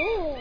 Oh.